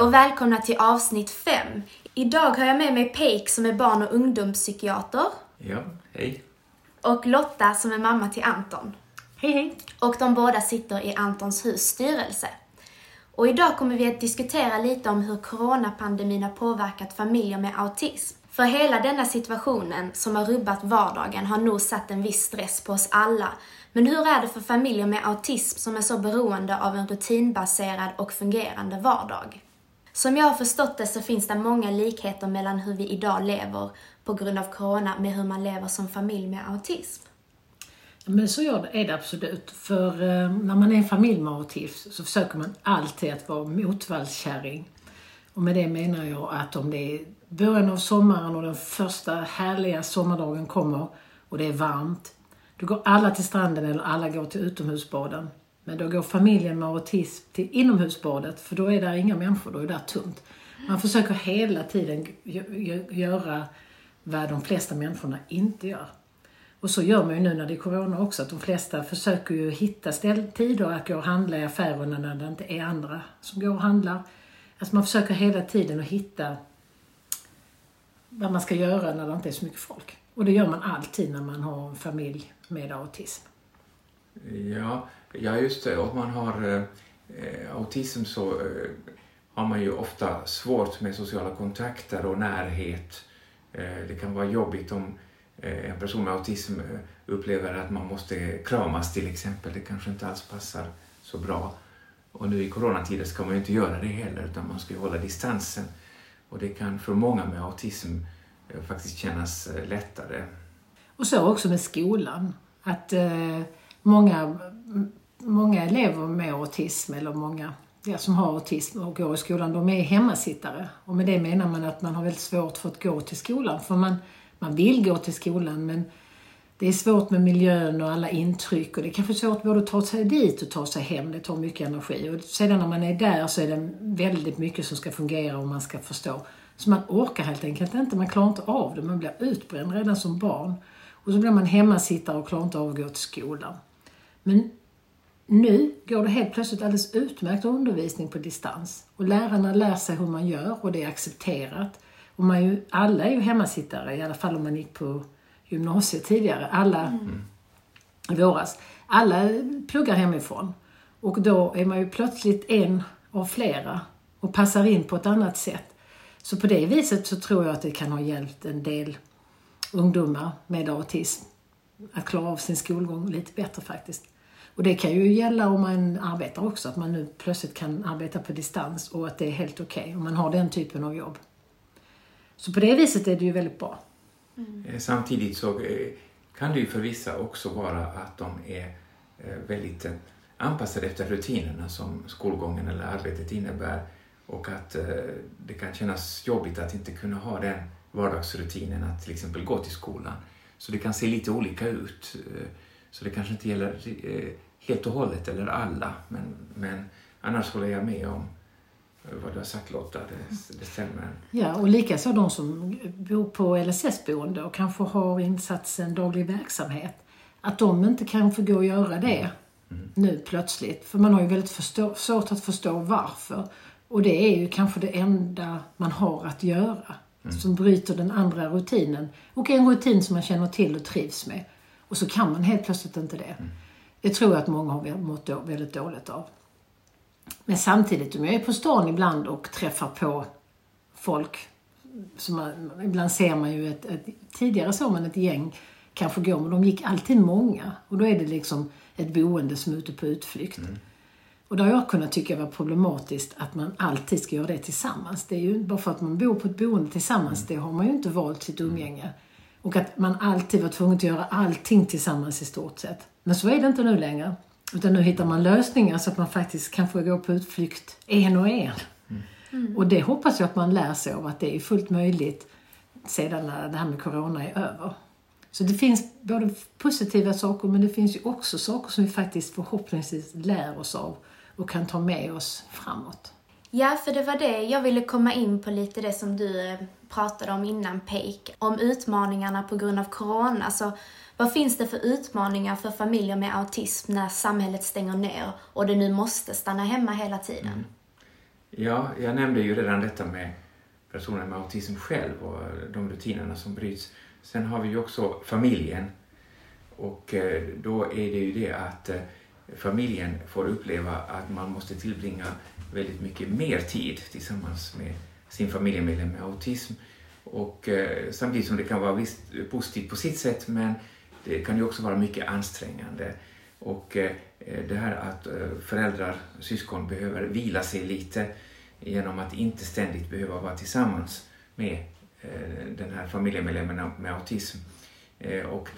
Hej och välkomna till avsnitt 5. Idag har jag med mig Peik som är barn och ungdomspsykiater Ja, hej. och Lotta som är mamma till Anton. Hej hej! Och de båda sitter i Antons hus styrelse. Och idag kommer vi att diskutera lite om hur coronapandemin har påverkat familjer med autism. För hela denna situationen som har rubbat vardagen har nog satt en viss stress på oss alla. Men hur är det för familjer med autism som är så beroende av en rutinbaserad och fungerande vardag? Som jag har förstått det så finns det många likheter mellan hur vi idag lever på grund av corona med hur man lever som familj med autism. Men så är det absolut. För eh, när man är en familj med autism så försöker man alltid att vara motvallskärring. Och med det menar jag att om det är början av sommaren och den första härliga sommardagen kommer och det är varmt, då går alla till stranden eller alla går till utomhusbaden. Men då går familjen med autism till inomhusbadet för då är det inga människor, då är det tomt. Man försöker hela tiden göra vad de flesta människorna inte gör. Och så gör man ju nu när det är Corona också, att de flesta försöker ju hitta tider att gå och handla i affärerna när det inte är andra som går och handlar. Alltså man försöker hela tiden att hitta vad man ska göra när det inte är så mycket folk. Och det gör man alltid när man har en familj med autism. Ja, ja just det. Om man har eh, autism så eh, har man ju ofta svårt med sociala kontakter och närhet. Eh, det kan vara jobbigt om eh, en person med autism eh, upplever att man måste kramas till exempel. Det kanske inte alls passar så bra. Och nu i coronatider ska man ju inte göra det heller utan man ska ju hålla distansen. Och det kan för många med autism eh, faktiskt kännas eh, lättare. Och så också med skolan. Att eh, många, många elever med autism, eller många ja, som har autism och går i skolan, de är hemmasittare. Och med det menar man att man har väldigt svårt för att gå till skolan. För man, man vill gå till skolan men det är svårt med miljön och alla intryck och det är kanske svårt både att ta sig dit och ta sig hem. Det tar mycket energi. Och sedan när man är där så är det väldigt mycket som ska fungera och man ska förstå. Så man orkar helt enkelt inte, man klarar inte av det. Man blir utbränd redan som barn. Och så blir man hemmasittare och klarar inte av att gå till skolan. Men nu går det helt plötsligt alldeles utmärkt undervisning på distans. Och lärarna lär sig hur man gör och det är accepterat. Och man är ju, alla är ju hemmasittare, i alla fall om man gick på gymnasiet tidigare. Alla i våras. Alla pluggar hemifrån. Och då är man ju plötsligt en av flera och passar in på ett annat sätt. Så på det viset så tror jag att det kan ha hjälpt en del ungdomar med autism att klara av sin skolgång lite bättre faktiskt. Och det kan ju gälla om man arbetar också, att man nu plötsligt kan arbeta på distans och att det är helt okej om man har den typen av jobb. Så på det viset är det ju väldigt bra. Mm. Samtidigt så eh, kan det ju för vissa också vara att de är eh, väldigt anpassade efter rutinerna som skolgången eller arbetet innebär och att det kan kännas jobbigt att inte kunna ha den vardagsrutinen att till exempel gå till skolan. Så det kan se lite olika ut. Så det kanske inte gäller helt och hållet eller alla, men, men annars håller jag med om vad du har sagt Lotta, det, det stämmer. Ja, och likaså de som bor på LSS-boende och kanske har insatsen daglig verksamhet. Att de inte kan få gå och göra det mm. nu plötsligt. För man har ju väldigt förstå, svårt att förstå varför. Och det är ju kanske det enda man har att göra. Mm. Som bryter den andra rutinen. Och en rutin som man känner till och trivs med. Och så kan man helt plötsligt inte det. Mm. Det tror jag att många har mått väldigt dåligt av. Men samtidigt, om jag är på stan ibland och träffar på folk, som man, ibland ser man ju ett, ett, tidigare såg man ett gäng kanske gå, men de gick alltid många. Och då är det liksom ett boende som är ute på utflykt. Mm. Och det har jag kunnat tycka var problematiskt att man alltid ska göra det tillsammans. Det är ju bara för att man bor på ett boende tillsammans, mm. det har man ju inte valt sitt umgänge. Och att man alltid var tvungen att göra allting tillsammans i stort sett. Men så är det inte nu längre. Utan nu hittar man lösningar så att man faktiskt kan få gå på utflykt en och en. Mm. Och det hoppas jag att man lär sig av, att det är fullt möjligt sedan när det här med Corona är över. Så det finns både positiva saker men det finns ju också saker som vi faktiskt förhoppningsvis lär oss av och kan ta med oss framåt. Ja, för det var det jag ville komma in på lite det som du eh, pratade om innan Peik, om utmaningarna på grund av Corona. Så vad finns det för utmaningar för familjer med autism när samhället stänger ner och det nu måste stanna hemma hela tiden? Mm. Ja, jag nämnde ju redan detta med personer med autism själv och de rutinerna som bryts. Sen har vi ju också familjen och eh, då är det ju det att eh, familjen får uppleva att man måste tillbringa väldigt mycket mer tid tillsammans med sin familjemedlem med autism. Och eh, samtidigt som det kan vara visst positivt på sitt sätt men det kan ju också vara mycket ansträngande. Och eh, det här att eh, föräldrar och syskon behöver vila sig lite genom att inte ständigt behöva vara tillsammans med eh, den här familjemedlemmen med autism. Eh, och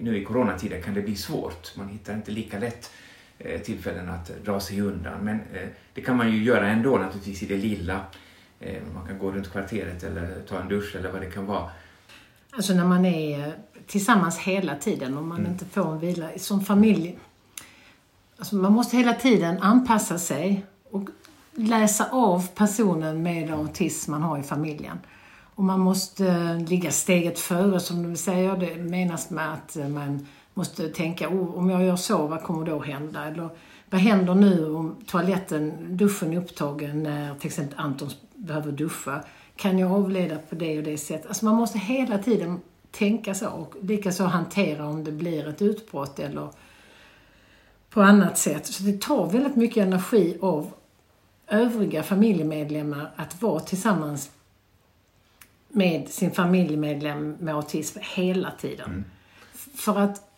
nu i coronatider kan det bli svårt. Man hittar inte lika lätt eh, tillfällen att dra sig undan. Men eh, det kan man ju göra ändå naturligtvis i det lilla. Man kan gå runt kvarteret eller ta en dusch eller vad det kan vara. Alltså när man är tillsammans hela tiden och man mm. inte får en vila som familj. Alltså man måste hela tiden anpassa sig och läsa av personen med autism man har i familjen. Och man måste ligga steget före som du säger. Det menas med att man måste tänka, oh, om jag gör så, vad kommer då hända? Eller vad händer nu om toaletten, duschen är upptagen när till exempel Anton behöver duscha? Kan jag avleda på det och det sättet? Alltså man måste hela tiden tänka så och likaså hantera om det blir ett utbrott eller på annat sätt. Så det tar väldigt mycket energi av övriga familjemedlemmar att vara tillsammans med sin familjemedlem med autism hela tiden. Mm. För att,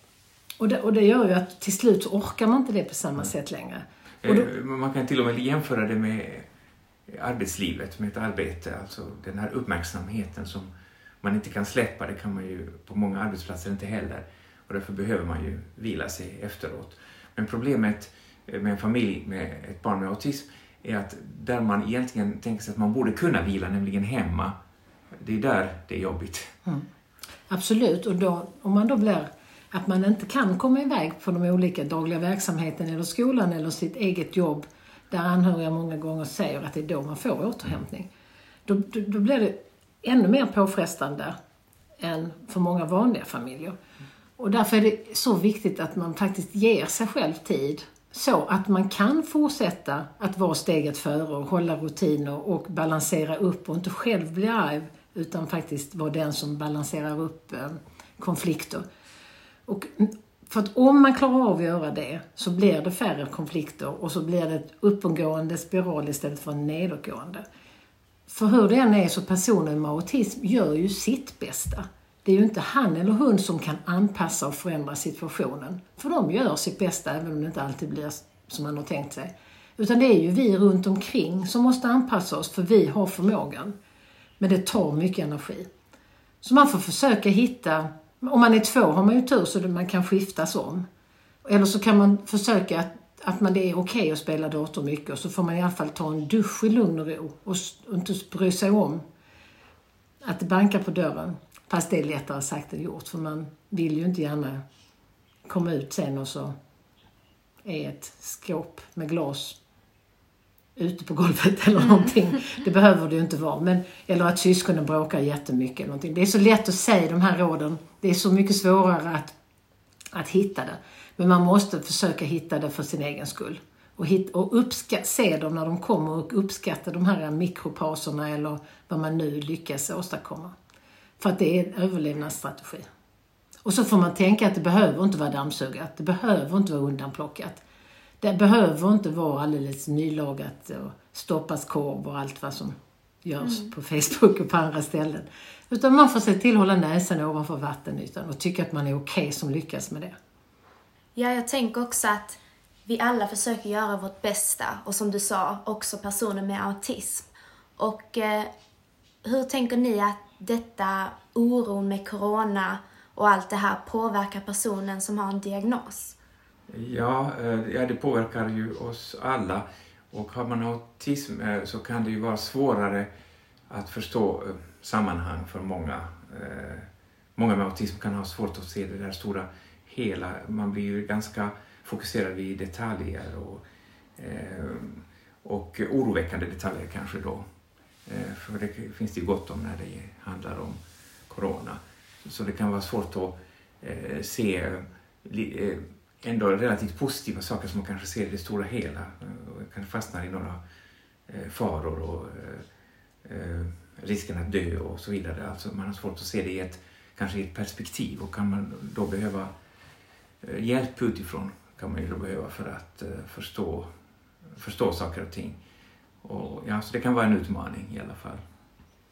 och det, och det gör ju att till slut orkar man inte det på samma mm. sätt längre. Då, eh, man kan till och med jämföra det med arbetslivet, med ett arbete, alltså den här uppmärksamheten som man inte kan släppa, det kan man ju på många arbetsplatser inte heller. Och därför behöver man ju vila sig efteråt. Men problemet med en familj med ett barn med autism är att där man egentligen tänker sig att man borde kunna vila, nämligen hemma, det är där det är jobbigt. Mm. Absolut, och då, om man då blir att man inte kan komma iväg på de olika dagliga verksamheten eller skolan eller sitt eget jobb där anhöriga många gånger säger att det är då man får återhämtning. Då, då, då blir det ännu mer påfrestande än för många vanliga familjer. Och därför är det så viktigt att man faktiskt ger sig själv tid så att man kan fortsätta att vara steget före och hålla rutiner och balansera upp och inte själv bli arg utan faktiskt vara den som balanserar upp eh, konflikter. Och för att om man klarar av att göra det så blir det färre konflikter och så blir det ett uppåtgående spiral istället för en nedåtgående. För hur det än är så personen med autism gör ju sitt bästa. Det är ju inte han eller hon som kan anpassa och förändra situationen. För de gör sitt bästa även om det inte alltid blir som man har tänkt sig. Utan det är ju vi runt omkring som måste anpassa oss för vi har förmågan. Men det tar mycket energi. Så man får försöka hitta, om man är två har man ju tur så man kan skiftas om. Eller så kan man försöka att att man, det är okej okay att spela dator mycket och så får man i alla fall ta en dusch i lugn och ro och inte bry sig om att det bankar på dörren. Fast det är lättare sagt än gjort för man vill ju inte gärna komma ut sen och så är ett skåp med glas ute på golvet eller någonting. Det behöver det ju inte vara. Men, eller att syskonen bråkar jättemycket. Eller någonting. Det är så lätt att säga de här råden. Det är så mycket svårare att, att hitta det. Men man måste försöka hitta det för sin egen skull. Och, hit, och uppskatt, se dem när de kommer och uppskatta de här mikropauserna eller vad man nu lyckas åstadkomma. För att det är en överlevnadsstrategi. Och så får man tänka att det behöver inte vara dammsugat. Det behöver inte vara undanplockat. Det behöver inte vara alldeles nylagat och stoppas korv och allt vad som görs mm. på Facebook och på andra ställen. Utan man får se till att hålla näsan ovanför vattenytan och tycka att man är okej okay som lyckas med det. Ja, jag tänker också att vi alla försöker göra vårt bästa och som du sa, också personer med autism. Och eh, hur tänker ni att detta oron med corona och allt det här påverkar personen som har en diagnos? Ja, eh, ja det påverkar ju oss alla. Och har man autism eh, så kan det ju vara svårare att förstå eh, sammanhang för många. Många med autism kan ha svårt att se det där stora hela. Man blir ju ganska fokuserad vid detaljer och, och oroväckande detaljer kanske då. För det finns det ju gott om när det handlar om corona. Så det kan vara svårt att se ändå relativt positiva saker som man kanske ser i det stora hela. Och kan fastna i några eh, faror och eh, eh, risken att dö och så vidare. Alltså man har svårt att se det i ett, kanske i ett perspektiv och kan man då behöva hjälp utifrån kan man ju då behöva för att förstå, förstå saker och ting. Och, ja, så det kan vara en utmaning i alla fall.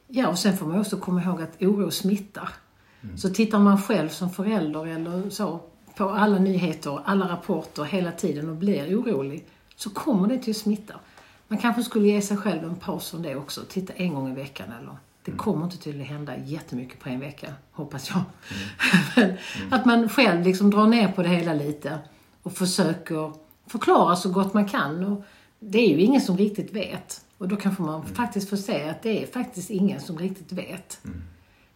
Ja, och sen får man också komma ihåg att oro smittar. Mm. Så tittar man själv som förälder eller så på alla nyheter, alla rapporter hela tiden och blir orolig så kommer det till smitta. Man kanske skulle ge sig själv en paus från det också. Titta en gång i veckan eller det mm. kommer inte att hända jättemycket på en vecka, hoppas jag. Mm. mm. att man själv liksom drar ner på det hela lite och försöker förklara så gott man kan. Och det är ju ingen som riktigt vet. Och då kanske man mm. faktiskt får se att det är faktiskt ingen som riktigt vet. Mm.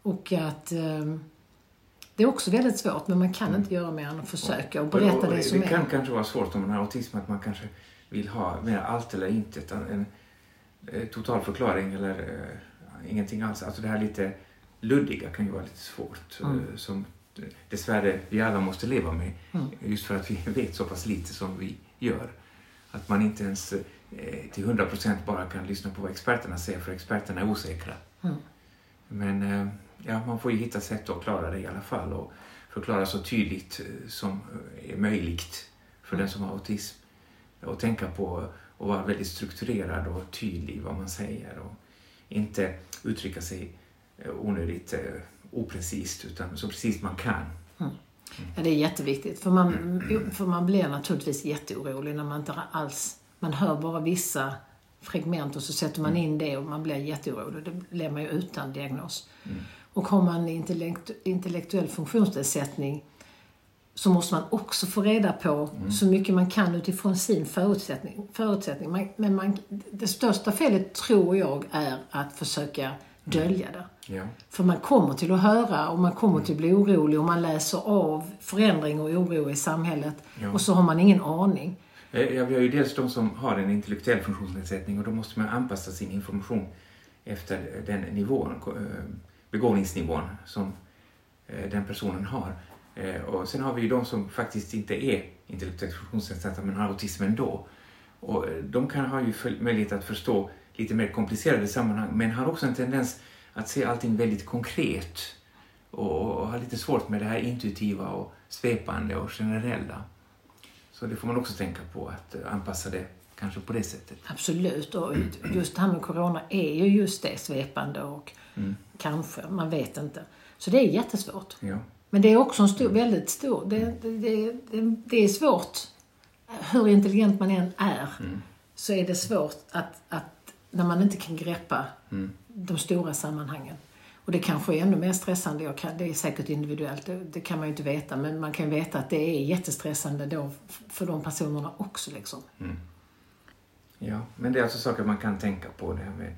Och att um, det är också väldigt svårt, men man kan mm. inte göra mer än att försöka och berätta och, och, det som det är. Det kan kanske vara svårt om man har autism, att man kanske vill ha mer allt eller intet. En, en, en total förklaring eller uh, ingenting alls. Alltså det här lite luddiga kan ju vara lite svårt. Mm. Uh, som dessvärre vi alla måste leva med. Mm. Just för att vi vet så pass lite som vi gör. Att man inte ens uh, till 100% bara kan lyssna på vad experterna säger, för experterna är osäkra. Mm. Men ja, man får ju hitta sätt att klara det i alla fall och förklara så tydligt eh, som är möjligt för den som har autism. Och tänka på att vara väldigt strukturerad och tydlig vad man säger och inte uttrycka sig eh, onödigt eh, oprecist utan så precis man kan. Mm. Ja, det är jätteviktigt för man, för man blir naturligtvis jätteorolig när man inte alls, man hör bara vissa fragment och så sätter man mm. in det och man blir jätteorolig. Då blir man ju utan diagnos. Mm. Och har man intellekt, intellektuell funktionsnedsättning så måste man också få reda på mm. så mycket man kan utifrån sin förutsättning. förutsättning. Man, men man, det största felet tror jag är att försöka dölja det. Ja. För man kommer till att höra och man kommer till att bli orolig och man läser av förändring och oro i samhället ja. och så har man ingen aning. Eh, ja, vi har ju dels de som har en intellektuell funktionsnedsättning och då måste man anpassa sin information efter den nivån eh, begåvningsnivån som eh, den personen har. Eh, och sen har vi ju de som faktiskt inte är intellektuellt funktionsnedsatta men har autism ändå. Och eh, de kan ha ju möjlighet att förstå lite mer komplicerade sammanhang men har också en tendens att se allting väldigt konkret och har lite svårt med det här intuitiva och svepande och generella. Så det får man också tänka på, att anpassa det kanske på det sättet. Absolut, och just det här med corona är ju just det, svepande och mm. kanske, man vet inte. Så det är jättesvårt. Ja. Men det är också en stor, väldigt stor, det, det, det, det är svårt, hur intelligent man än är, mm. så är det svårt att, att när man inte kan greppa mm. de stora sammanhangen. Och det kanske är ännu mer stressande, kan, det är säkert individuellt, det, det, kan man ju inte veta, men man kan veta att det är jättestressande då för de personerna också. Liksom. Mm. Ja, men det är alltså saker man kan tänka på det här med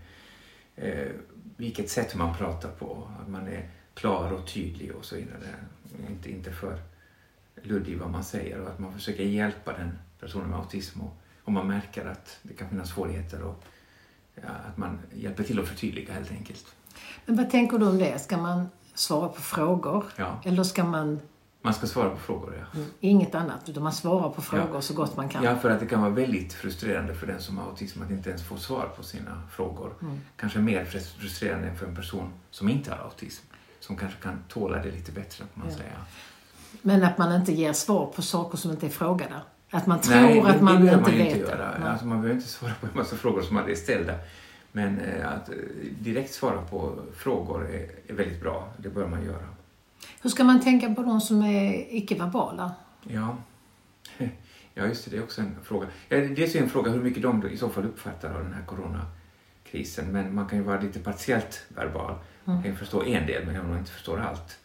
eh, vilket sätt man pratar på. Att man är klar och tydlig och så vidare. Inte, inte för luddig vad man säger och att man försöker hjälpa den personer med autism och om man märker att det kan finnas svårigheter och ja, att man hjälper till att förtydliga helt enkelt. Men vad tänker du om det? Ska man svara på frågor? Ja. Eller ska man Man ska svara på frågor, ja. inget annat, utan man svarar på frågor Ja. så gott man kan? Ja, för att det kan vara väldigt frustrerande för den som har autism att inte ens få svar på sina frågor. Kanske mer frus- frustrerande än för en person som inte har autism. Som kanske kan tåla det lite bättre, kan man säga. Men att man inte ger svar på saker som inte är frågade? Att man tror Nej, det, att man det inte man vet inte det? göra. Nej. Alltså, man behöver inte svara på en massa frågor som aldrig är ställda. Men eh, att eh, direkt svara på frågor är, är väldigt bra. Det bör man göra. Hur ska man tänka på de som är icke-verbala? Ja. ja, just det. Det är också en fråga. Dels är det en fråga hur mycket de i så fall uppfattar av den här coronakrisen. Men man kan ju vara lite partiellt verbal. Man kan ju förstå en del, men man inte förstår allt.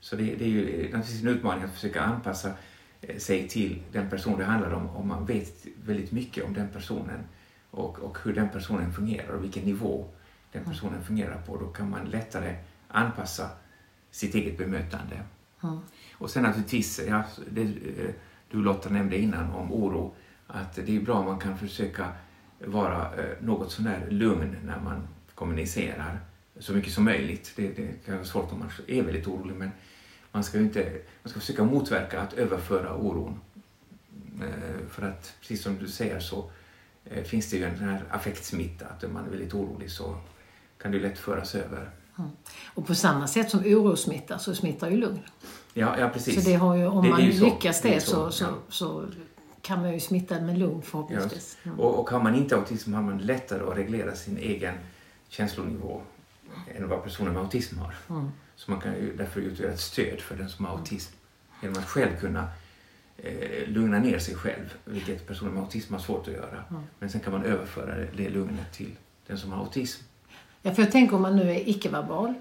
Så det, det är ju naturligtvis en utmaning att försöka anpassa eh, sig till den person det handlar om. Om man vet väldigt mycket om den personen och, och hur den personen fungerar och vilken nivå den personen fungerar på. Då kan man lättare anpassa sitt eget bemötande. Och sen naturligtvis, ja, det, eh, du Lotta nämnde innan om oro, att det är bra om man kan försöka vara eh, något sånär lugn när man kommunicerar så mycket som möjligt. Det, det kan vara svårt om man är väldigt orolig men man ska, inte, man ska försöka motverka att överföra oron. Eh, För att precis som du säger så finns det ju en här affektsmitta, att om man är väldigt orolig så kan det lätt föras över. Och på samma sätt som oro smittar så smittar ju lugn. Ja, ja precis. Så det har ju, om Det- det man är ju så. lyckas Det det, så, så, ja. så kan man ju smitta med lugn förhoppningsvis. Just. Och, och har man inte autism har man lättare att reglera sin egen känslonivå än vad personer med autism har. Så man kan ju därför utgöra ett stöd för den som har autism genom att själv kunna eh, lugna ner sig själv, vilket personer med autism har svårt att göra. Men sen kan man överföra det, det lugnet till den som har autism. Ja, för jag tänker om man nu är icke-verbal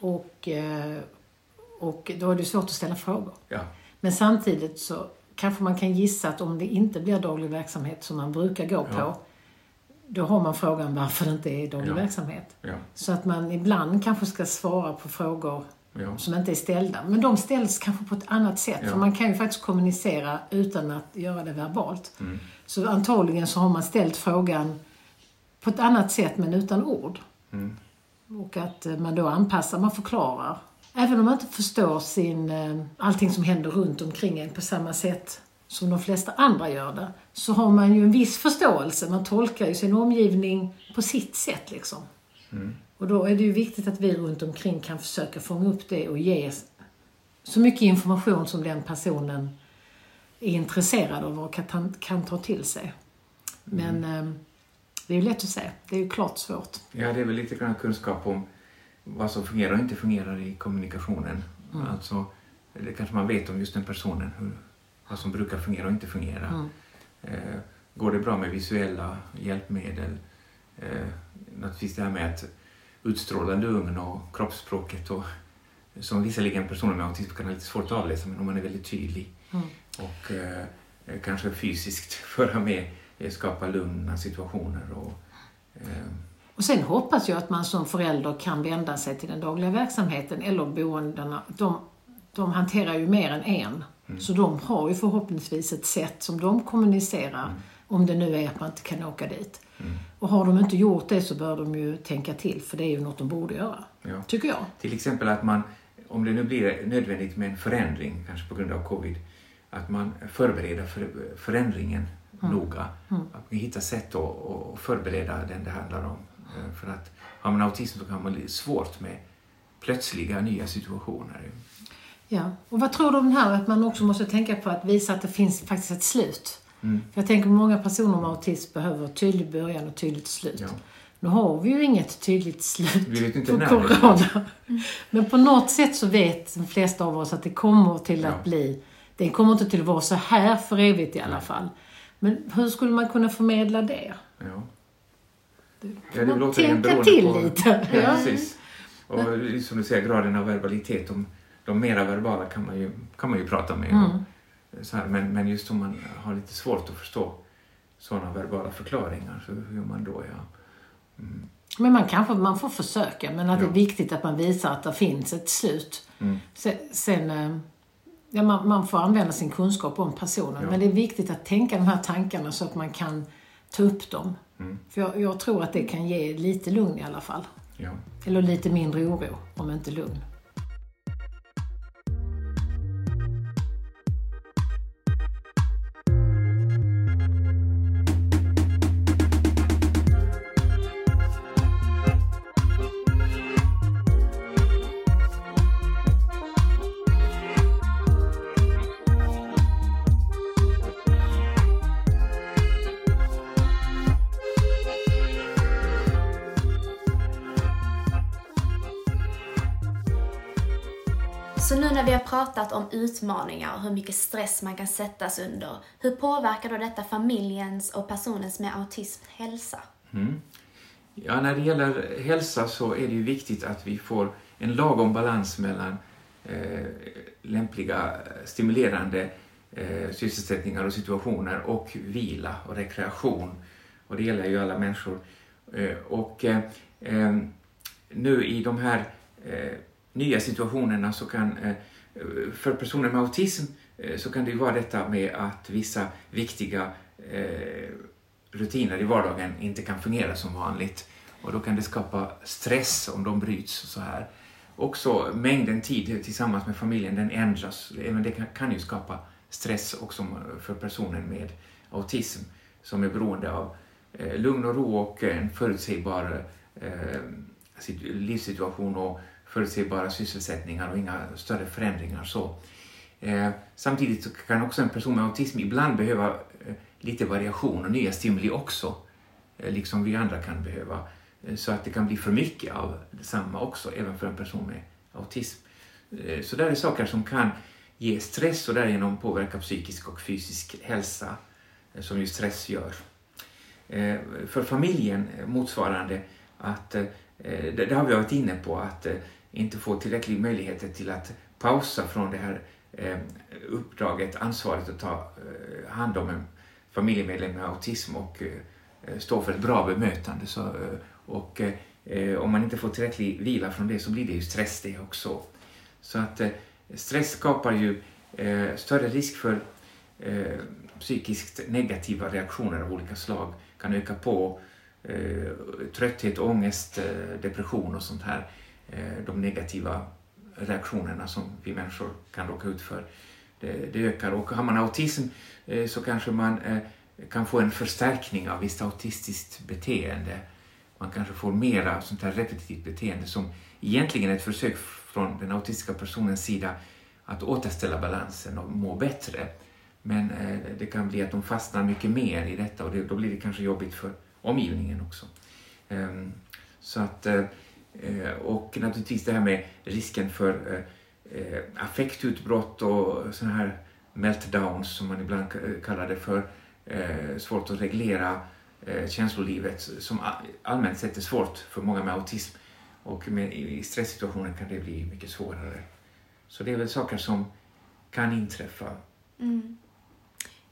och, eh, och då är det svårt att ställa frågor. Ja, Men samtidigt så kanske man kan gissa att om det inte blir daglig verksamhet som man brukar gå på, Ja. då har man frågan varför det inte är daglig Ja. verksamhet. ja, Så att man ibland kanske ska svara på frågor som inte är ställda. Men de ställs kanske på ett annat sätt. För man kan ju faktiskt kommunicera utan att göra det verbalt. Mm. Så antagligen så har man ställt frågan på ett annat sätt men utan ord. Mm. Och att eh, man då anpassar, man förklarar. Även om man inte förstår sin, eh, allting som händer runt omkring en på samma sätt som de flesta andra gör det, så har man ju en viss förståelse. Man tolkar ju sin omgivning på sitt sätt liksom. Och då är det ju viktigt att vi runt omkring kan försöka fånga upp det och ge så mycket information som den personen är intresserad av och kan, ta till sig. Men eh, det är ju lätt att säga. Det är ju klart svårt. Ja, det är väl lite grann kunskap om vad som fungerar och inte fungerar i kommunikationen. Alltså, det kanske man vet om just den personen, hur, vad som brukar fungera och inte fungera. Eh, går det bra med visuella hjälpmedel? Eh, naturligtvis det här med att utstråla lugn och kroppsspråket och som visserligen personer med autism kan ha lite svårt att avläsa, men om man är väldigt tydlig och eh, kanske fysiskt föra med, skapa lugna situationer och eh, Och sen hoppas jag att man som förälder kan vända sig till den dagliga verksamheten eller boendena. De, de hanterar ju mer än en. Så de har ju förhoppningsvis ett sätt som de kommunicerar. Om det nu är att man inte kan åka dit. Och har de inte gjort det så bör de ju tänka till. För det är ju något de borde göra. Ja. Tycker jag. Till exempel att man, om det nu blir nödvändigt med en förändring, kanske på grund av covid, att man förbereder för förändringen noga. Att man hittar sätt att, att förbereda den det handlar om. Eh, För att har man autism så kan man bli svårt med plötsliga nya situationer. Ja. Och vad tror du om det här att man också måste tänka på att visa att det finns faktiskt ett slut? För jag tänker många personer med autism behöver tydlig början och tydligt slut. Ja. Nu har vi ju inget tydligt slut Vi vet inte på när. corona. Men på något sätt så vet de flesta av oss att det kommer till Ja. att bli, det kommer inte till att vara så här för evigt i alla fall. Men hur skulle man kunna förmedla det? Ja. Det Ja, det återigen tänka till på- lite. Ja, Ja. precis. Och som du säger, graden av verbalitet. De, de mera verbala kan man ju, kan man ju prata med. Mm. Så här, men, men just om man har lite svårt att förstå sådana verbala förklaringar, så hur gör man då? Ja. Men man kanske man får försöka, men att det Ja. är viktigt att man visar att det finns ett slut. Mm. Sen, sen, eh, Ja, man, man får använda sin kunskap om personen, Ja. men det är viktigt att tänka de här tankarna så att man kan ta upp dem. Mm. För jag, jag tror att det kan ge lite lugn i alla fall. Ja. Eller lite mindre oro, om inte lugn. Pratat om utmaningar och hur mycket stress man kan sättas under, hur påverkar då detta familjens och personens med autism hälsa? Mm. Ja, när det gäller hälsa så är det ju viktigt att vi får en lagom balans mellan eh, lämpliga stimulerande eh, sysselsättningar och situationer och vila och rekreation. Och det gäller ju alla människor. Eh, och eh, eh nu i de här eh, nya situationerna så kan eh, Eh, för personer med autism eh, så kan det ju vara detta med att vissa viktiga eh, rutiner i vardagen inte kan fungera som vanligt. Och då kan det skapa stress om de bryts så här. Också mängden tid tillsammans med familjen den ändras. Även det kan, kan ju skapa stress också för personen med autism som är beroende av eh, lugn och ro och en förutsägbar eh, livssituation och förutsägbara sysselsättningar och inga större förändringar. så. Eh, samtidigt så kan också en person med autism ibland behöva eh, lite variation och nya stimuli också, eh, liksom vi andra kan behöva. Eh, så att det kan bli för mycket av detsamma också, även för en person med autism. Eh, så det är saker som kan ge stress och därigenom påverka psykisk och fysisk hälsa, eh, som ju stress gör. För familjen motsvarande att, det, det har vi varit inne på, att inte får tillräcklig möjligheter till att pausa från det här eh, uppdraget, ansvaret att ta eh, hand om en familjemedlem med autism och eh, stå för ett bra bemötande. Så, och om man inte får tillräcklig vila från det så blir det ju stress det också. Så att stress skapar ju större risk för psykiskt negativa reaktioner av olika slag. Kan öka på trötthet, ångest, depression och sånt här. Eh, de negativa reaktionerna som vi människor kan råka ut för. Det, det ökar och har man autism eh, så kanske man eh, kan få en förstärkning av visst autistiskt beteende. Man kanske får mera sånt här repetitivt beteende som egentligen är ett försök från den autistiska personens sida att återställa balansen och må bättre. Men det kan bli att de fastnar mycket mer i detta och då blir det kanske jobbigt för omgivningen också. Ehm, så att, Eh, och naturligtvis det här med risken för eh, eh, affektutbrott och sådana här meltdowns som man ibland kallar det för. Svårt att reglera känslolivet som allmänt sett är svårt för många med autism. Och med, i stresssituationer kan det bli mycket svårare. Så det är väl saker som kan inträffa. Mm.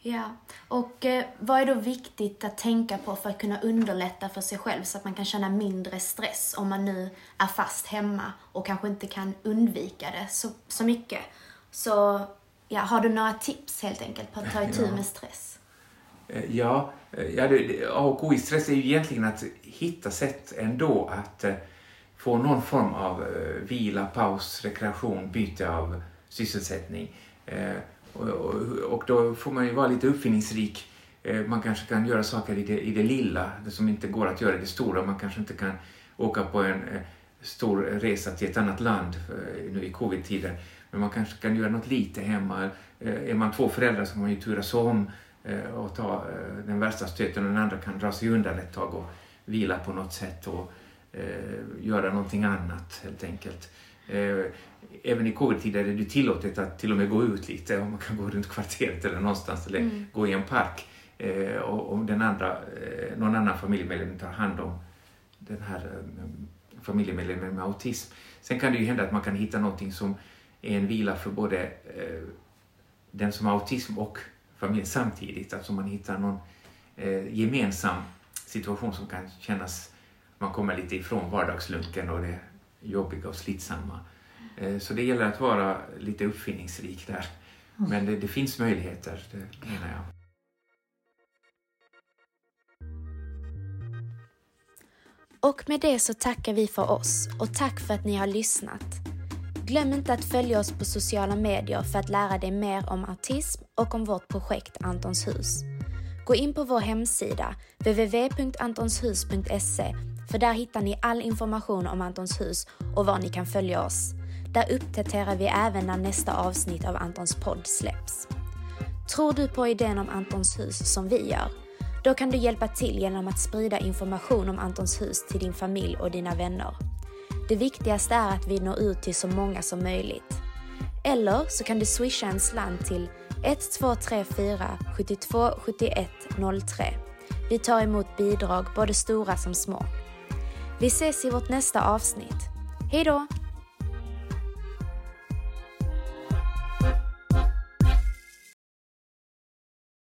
Ja, och eh, vad är då viktigt att tänka på för att kunna underlätta för sig själv så att man kan känna mindre stress om man nu är fast hemma och kanske inte kan undvika det så, så mycket? Så ja, har du några tips helt enkelt på att ta itu Ja. med stress? Eh, Ja, eh, ja det, det- A och O i stress är ju egentligen att hitta sätt ändå att eh, få någon form av vila, paus, rekreation, byte av sysselsättning. Och, och, och då får man ju vara lite uppfinningsrik. Eh, man kanske kan göra saker i det, i det lilla, det som inte går att göra i det stora. Man kanske inte kan åka på en eh, stor resa till ett annat land eh, nu i covid-tider. Men man kanske kan göra något lite hemma. Är man två föräldrar så kan man ju turas om och ta den värsta stöten och den andra kan dra sig undan ett tag och vila på något sätt och göra någonting annat helt enkelt. Eh, även i covid-tider är det tillåtet att till och med gå ut lite om man kan gå runt kvarteret eller någonstans eller gå i en park eh, och om den andra, eh, någon annan familjemedlem tar hand om den här familjemedlemmen med autism. Sen kan det ju hända att man kan hitta någonting som är en vila för både den som har autism och familjen samtidigt. Alltså man hittar någon gemensam situation som kan kännas, man kommer lite ifrån vardagslunken och det jobbiga och slitsamma. Eh, så det gäller att vara lite uppfinningsrik där. Men det, det finns möjligheter, det menar jag. Och med det så tackar vi för oss och tack för att ni har lyssnat. Glöm inte att följa oss på sociala medier för att lära dig mer om autism och om vårt projekt Antons hus. Gå in på vår hemsida www.antonshus.se för där hittar ni all information om Antons hus och var ni kan följa oss. Där uppdaterar vi även när nästa avsnitt av Antons podd släpps. Tror du på idén om Antons hus som vi gör? Då kan du hjälpa till genom att sprida information om Antons hus till din familj och dina vänner. Det viktigaste är att vi når ut till så många som möjligt. Eller så kan du swisha en slant till 1234 72 71 03. Vi tar emot bidrag både stora som små. Vi ses i vårt nästa avsnitt. Hejdå!